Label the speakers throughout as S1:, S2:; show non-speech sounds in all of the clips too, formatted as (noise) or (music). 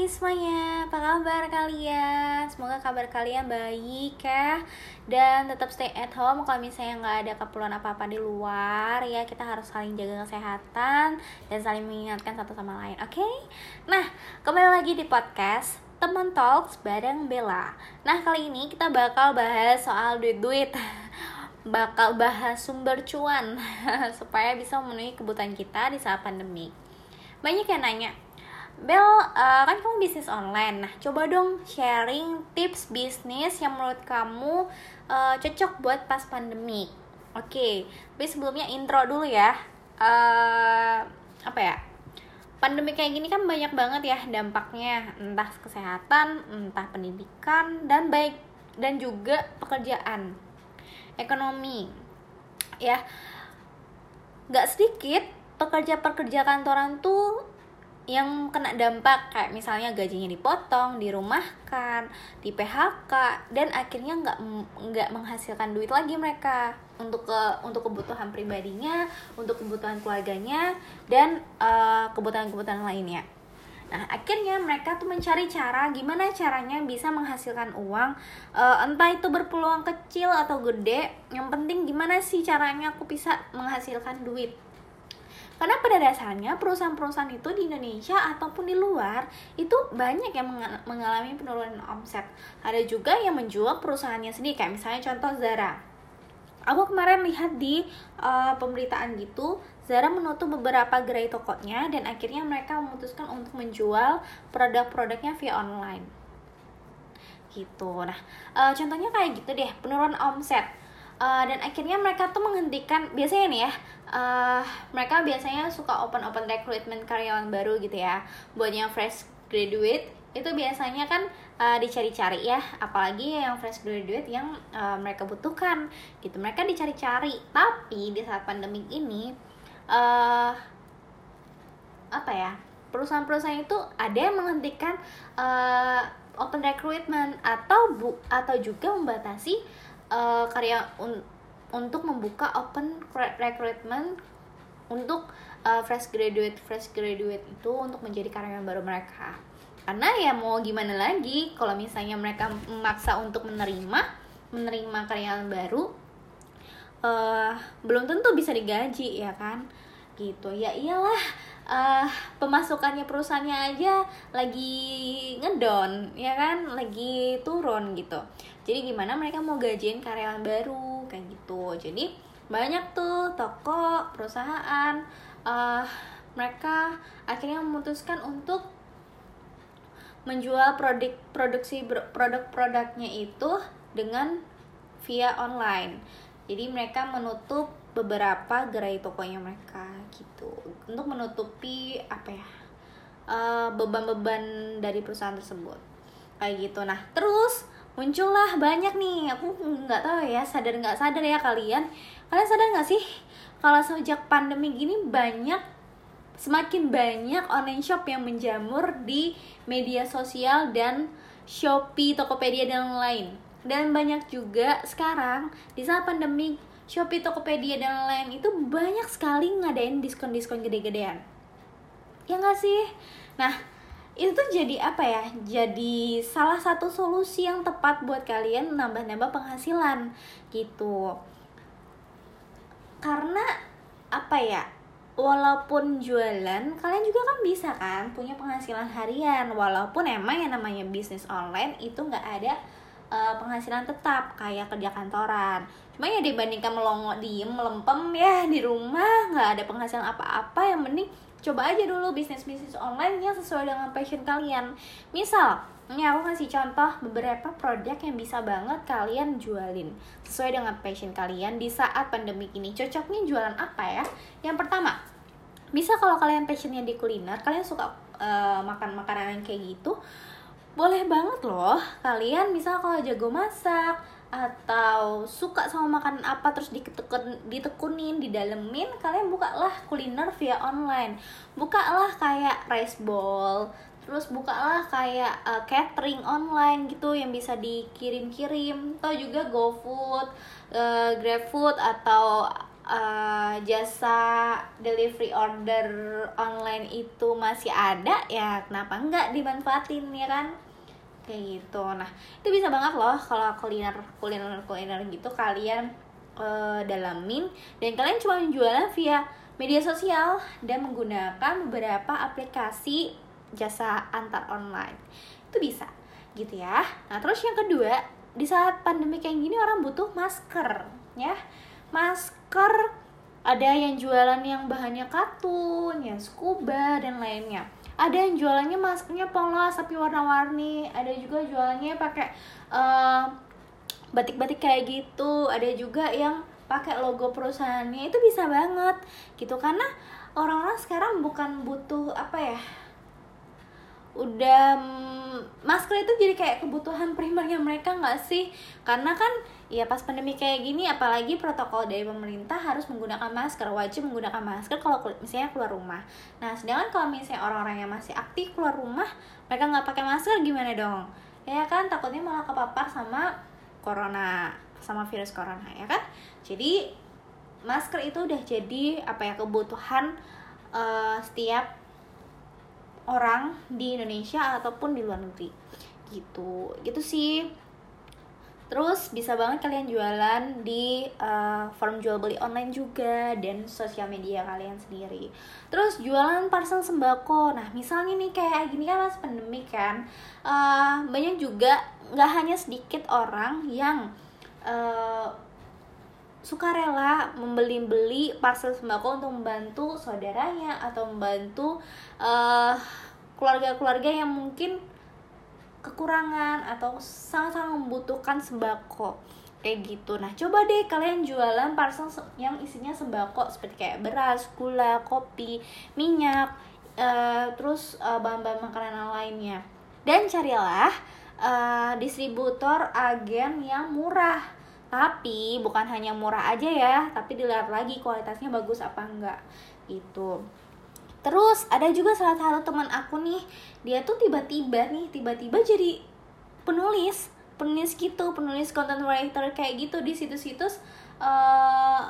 S1: Hai semuanya, apa kabar kalian? Semoga kabar kalian baik ya Dan tetap stay at home kalau misalnya nggak ada keperluan apa-apa di luar Ya kita harus saling jaga kesehatan Dan saling mengingatkan satu sama lain, oke? Okay? Nah, kembali lagi di podcast Temen Talks bareng Bella Nah kali ini kita bakal bahas soal duit-duit (laughs) Bakal bahas sumber cuan (laughs) Supaya bisa memenuhi kebutuhan kita di saat pandemi Banyak yang nanya Bel, uh, kan kamu bisnis online. Nah, coba dong sharing tips bisnis yang menurut kamu uh, cocok buat pas pandemi. Oke, okay. tapi sebelumnya intro dulu ya. Uh, apa ya? Pandemi kayak gini kan banyak banget ya dampaknya, entah kesehatan, entah pendidikan, dan baik dan juga pekerjaan, ekonomi. Ya, gak sedikit pekerja-pekerja kantoran tuh yang kena dampak kayak misalnya gajinya dipotong, dirumahkan, di PHK dan akhirnya nggak nggak menghasilkan duit lagi mereka untuk ke untuk kebutuhan pribadinya, untuk kebutuhan keluarganya dan uh, kebutuhan-kebutuhan lainnya. Nah, akhirnya mereka tuh mencari cara gimana caranya bisa menghasilkan uang, uh, entah itu berpeluang kecil atau gede. Yang penting gimana sih caranya aku bisa menghasilkan duit karena pada dasarnya perusahaan-perusahaan itu di Indonesia ataupun di luar itu banyak yang mengalami penurunan omset. Ada juga yang menjual perusahaannya sendiri kayak misalnya contoh Zara. Aku kemarin lihat di uh, pemberitaan gitu, Zara menutup beberapa gerai tokonya dan akhirnya mereka memutuskan untuk menjual produk-produknya via online. Gitu. Nah, uh, contohnya kayak gitu deh, penurunan omset. Uh, dan akhirnya mereka tuh menghentikan biasanya nih ya uh, mereka biasanya suka open open recruitment karyawan baru gitu ya. Buat yang fresh graduate itu biasanya kan uh, dicari-cari ya. Apalagi yang fresh graduate yang uh, mereka butuhkan gitu. Mereka dicari-cari. Tapi di saat pandemi ini uh, apa ya perusahaan-perusahaan itu ada yang menghentikan uh, open recruitment atau bu atau juga membatasi uh, karya un untuk membuka open recruitment untuk uh, fresh graduate fresh graduate itu untuk menjadi karyawan baru mereka. Karena ya mau gimana lagi kalau misalnya mereka memaksa untuk menerima menerima karyawan baru uh, belum tentu bisa digaji ya kan? Gitu. Ya iyalah uh, pemasukannya perusahaannya aja lagi ngedon ya kan? Lagi turun gitu jadi gimana mereka mau gajiin karyawan baru kayak gitu. Jadi banyak tuh toko perusahaan uh, mereka akhirnya memutuskan untuk menjual produk produksi produk-produknya itu dengan via online. Jadi mereka menutup beberapa gerai tokonya mereka gitu. Untuk menutupi apa ya eh, beban-beban uh, dari perusahaan tersebut. Kayak gitu. Nah terus muncullah banyak nih. Aku nggak tahu ya sadar nggak sadar ya kalian. Kalian sadar nggak sih? Kalau sejak pandemi gini banyak semakin banyak online shop yang menjamur di media sosial dan Shopee, Tokopedia dan lain. Dan banyak juga sekarang di saat pandemi Shopee, Tokopedia dan lain itu banyak sekali ngadain diskon-diskon gede-gedean. Ya nggak sih? Nah itu tuh jadi apa ya? Jadi salah satu solusi yang tepat buat kalian nambah-nambah penghasilan gitu. Karena apa ya? Walaupun jualan kalian juga kan bisa kan punya penghasilan harian. Walaupun emang yang namanya bisnis online itu nggak ada uh, penghasilan tetap kayak kerja kantoran. Cuma ya dibandingkan melongo diem melempem ya di rumah nggak ada penghasilan apa-apa yang mending coba aja dulu bisnis bisnis online yang sesuai dengan passion kalian. Misal ini aku kasih contoh beberapa produk yang bisa banget kalian jualin. Sesuai dengan passion kalian di saat pandemi ini. Cocoknya jualan apa ya? Yang pertama bisa kalau kalian passionnya di kuliner kalian suka uh, makan makanan kayak gitu boleh banget loh kalian misal kalau jago masak atau suka sama makanan apa terus ditekun, ditekunin didalemin kalian bukalah kuliner via online. Bukalah kayak rice bowl terus bukalah kayak uh, catering online gitu yang bisa dikirim-kirim. Atau juga GoFood, uh, GrabFood atau uh, jasa delivery order online itu masih ada ya kenapa enggak dimanfaatin ya kan kayak gitu. Nah itu bisa banget loh kalau kuliner kuliner kuliner gitu kalian uh, dalamin. Dan kalian cuma jualan via media sosial dan menggunakan beberapa aplikasi jasa antar online. Itu bisa gitu ya. Nah terus yang kedua di saat pandemi kayak gini orang butuh masker ya. Masker ada yang jualan yang bahannya katun, yang scuba dan lainnya. Ada yang jualannya maskernya polos tapi warna-warni. Ada juga jualannya pakai uh, batik-batik kayak gitu. Ada juga yang pakai logo perusahaannya. Itu bisa banget gitu karena orang-orang sekarang bukan butuh apa ya? udah mm, masker itu jadi kayak kebutuhan primernya mereka nggak sih karena kan ya pas pandemi kayak gini apalagi protokol dari pemerintah harus menggunakan masker wajib menggunakan masker kalau misalnya keluar rumah. Nah sedangkan kalau misalnya orang-orang yang masih aktif keluar rumah mereka nggak pakai masker gimana dong? Ya kan takutnya malah kepapar sama corona sama virus corona ya kan? Jadi masker itu udah jadi apa ya kebutuhan uh, setiap orang di Indonesia ataupun di luar negeri. Gitu gitu sih Terus bisa banget kalian jualan di uh, forum jual beli online juga dan sosial media kalian sendiri. Terus jualan parcel sembako. Nah misalnya nih kayak gini kan mas pandemi kan, uh, banyak juga nggak hanya sedikit orang yang uh, suka rela membeli-beli parcel sembako untuk membantu saudaranya atau membantu keluarga-keluarga uh, yang mungkin kekurangan atau sangat-sangat membutuhkan sembako kayak gitu. Nah, coba deh kalian jualan parcel yang isinya sembako seperti kayak beras, gula, kopi, minyak, uh, terus uh, bahan-bahan makanan lainnya. Dan carilah uh, distributor agen yang murah. Tapi bukan hanya murah aja ya, tapi dilihat lagi kualitasnya bagus apa enggak. Gitu. Terus ada juga salah satu teman aku nih, dia tuh tiba-tiba nih, tiba-tiba jadi penulis, penulis gitu, penulis content writer kayak gitu di situs-situs uh,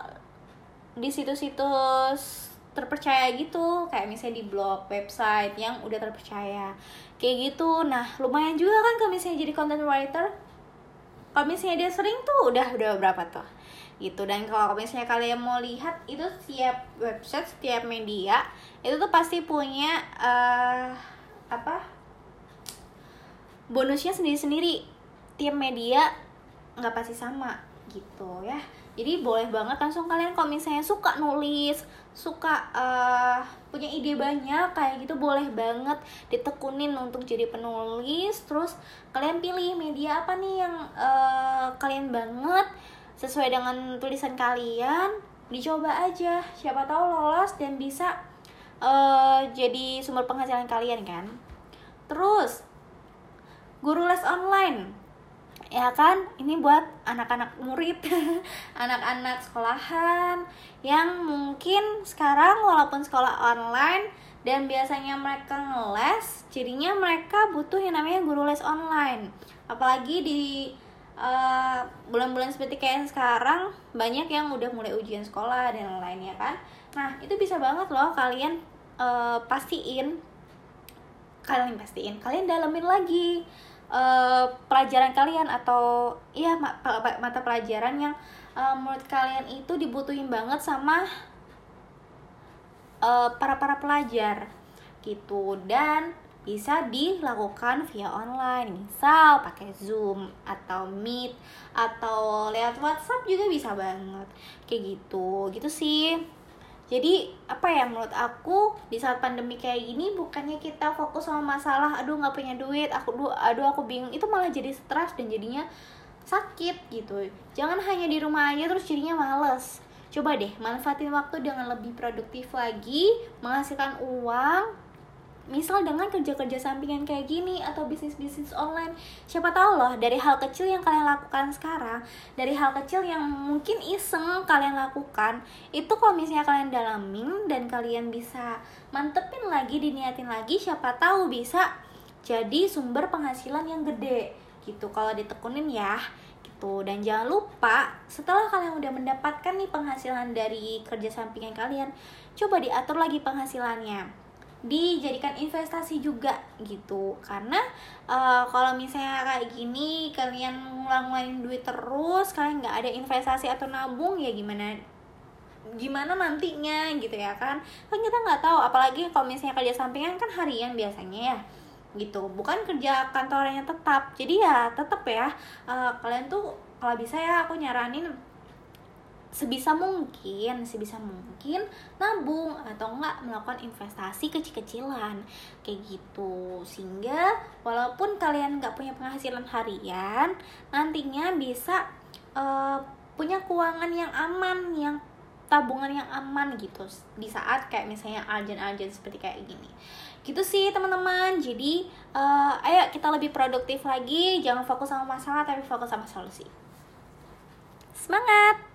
S1: di situs-situs terpercaya gitu, kayak misalnya di blog, website yang udah terpercaya. Kayak gitu. Nah, lumayan juga kan kalau misalnya jadi content writer. Kalau misalnya dia sering tuh udah udah berapa tuh? Gitu. Dan kalau misalnya kalian mau lihat itu setiap website setiap media itu tuh pasti punya uh, apa bonusnya sendiri-sendiri. Tiap media nggak pasti sama gitu ya. Jadi boleh banget langsung kalian kalau misalnya suka nulis suka uh, punya ide banyak kayak gitu boleh banget ditekunin untuk jadi penulis. Terus kalian pilih media apa nih yang uh, kalian banget sesuai dengan tulisan kalian dicoba aja. Siapa tahu lolos dan bisa uh, jadi sumber penghasilan kalian kan? Terus guru les online. Ya kan? Ini buat anak-anak murid (laughs) anak-anak sekolahan yang mungkin sekarang walaupun sekolah online dan biasanya mereka ngeles jadinya mereka butuh yang namanya guru les online. Apalagi di eh, bulan-bulan seperti kayak sekarang banyak yang udah mulai ujian sekolah dan lainnya kan. Nah itu bisa banget loh kalian uh, pastiin. Kalian pastiin kalian dalemin lagi uh, pelajaran kalian atau iya mata pelajaran yang uh, menurut kalian itu dibutuhin banget sama uh, para para pelajar gitu. Dan bisa dilakukan via online. Misal pakai zoom atau meet atau lewat whatsapp juga bisa banget. Kayak gitu gitu sih. Jadi apa ya menurut aku di saat pandemi kayak gini bukannya kita fokus sama masalah aduh nggak punya duit aku aduh, aduh aku bingung. Itu malah jadi stres dan jadinya sakit gitu. Jangan hanya di rumah aja terus jadinya males. Coba deh manfaatin waktu dengan lebih produktif lagi menghasilkan uang misal dengan kerja-kerja sampingan kayak gini atau bisnis-bisnis online siapa tahu loh dari hal kecil yang kalian lakukan sekarang dari hal kecil yang mungkin iseng kalian lakukan itu kalau misalnya kalian dalamin dan kalian bisa mantepin lagi diniatin lagi siapa tahu bisa jadi sumber penghasilan yang gede gitu. Kalau ditekunin ya gitu. Dan jangan lupa setelah kalian udah mendapatkan nih penghasilan dari kerja sampingan kalian coba diatur lagi penghasilannya dijadikan investasi juga gitu. Karena uh, kalau misalnya kayak gini kalian ngulang-ngulangin duit terus kalian nggak ada investasi atau nabung ya gimana gimana nantinya gitu ya kan? Kan kita nggak tahu. Apalagi kalau misalnya kerja sampingan kan harian biasanya ya gitu. Bukan kerja kantornya tetap. Jadi ya tetap ya uh, kalian tuh kalau bisa ya aku nyaranin sebisa mungkin sebisa mungkin nabung atau enggak melakukan investasi kecil-kecilan. Kayak gitu. Sehingga walaupun kalian nggak punya penghasilan harian nantinya bisa uh, punya keuangan yang aman yang tabungan yang aman gitu. Di saat kayak misalnya ajan-ajan seperti kayak gini. Gitu sih teman-teman. Jadi uh, ayo kita lebih produktif lagi. Jangan fokus sama masalah tapi fokus sama solusi. Semangat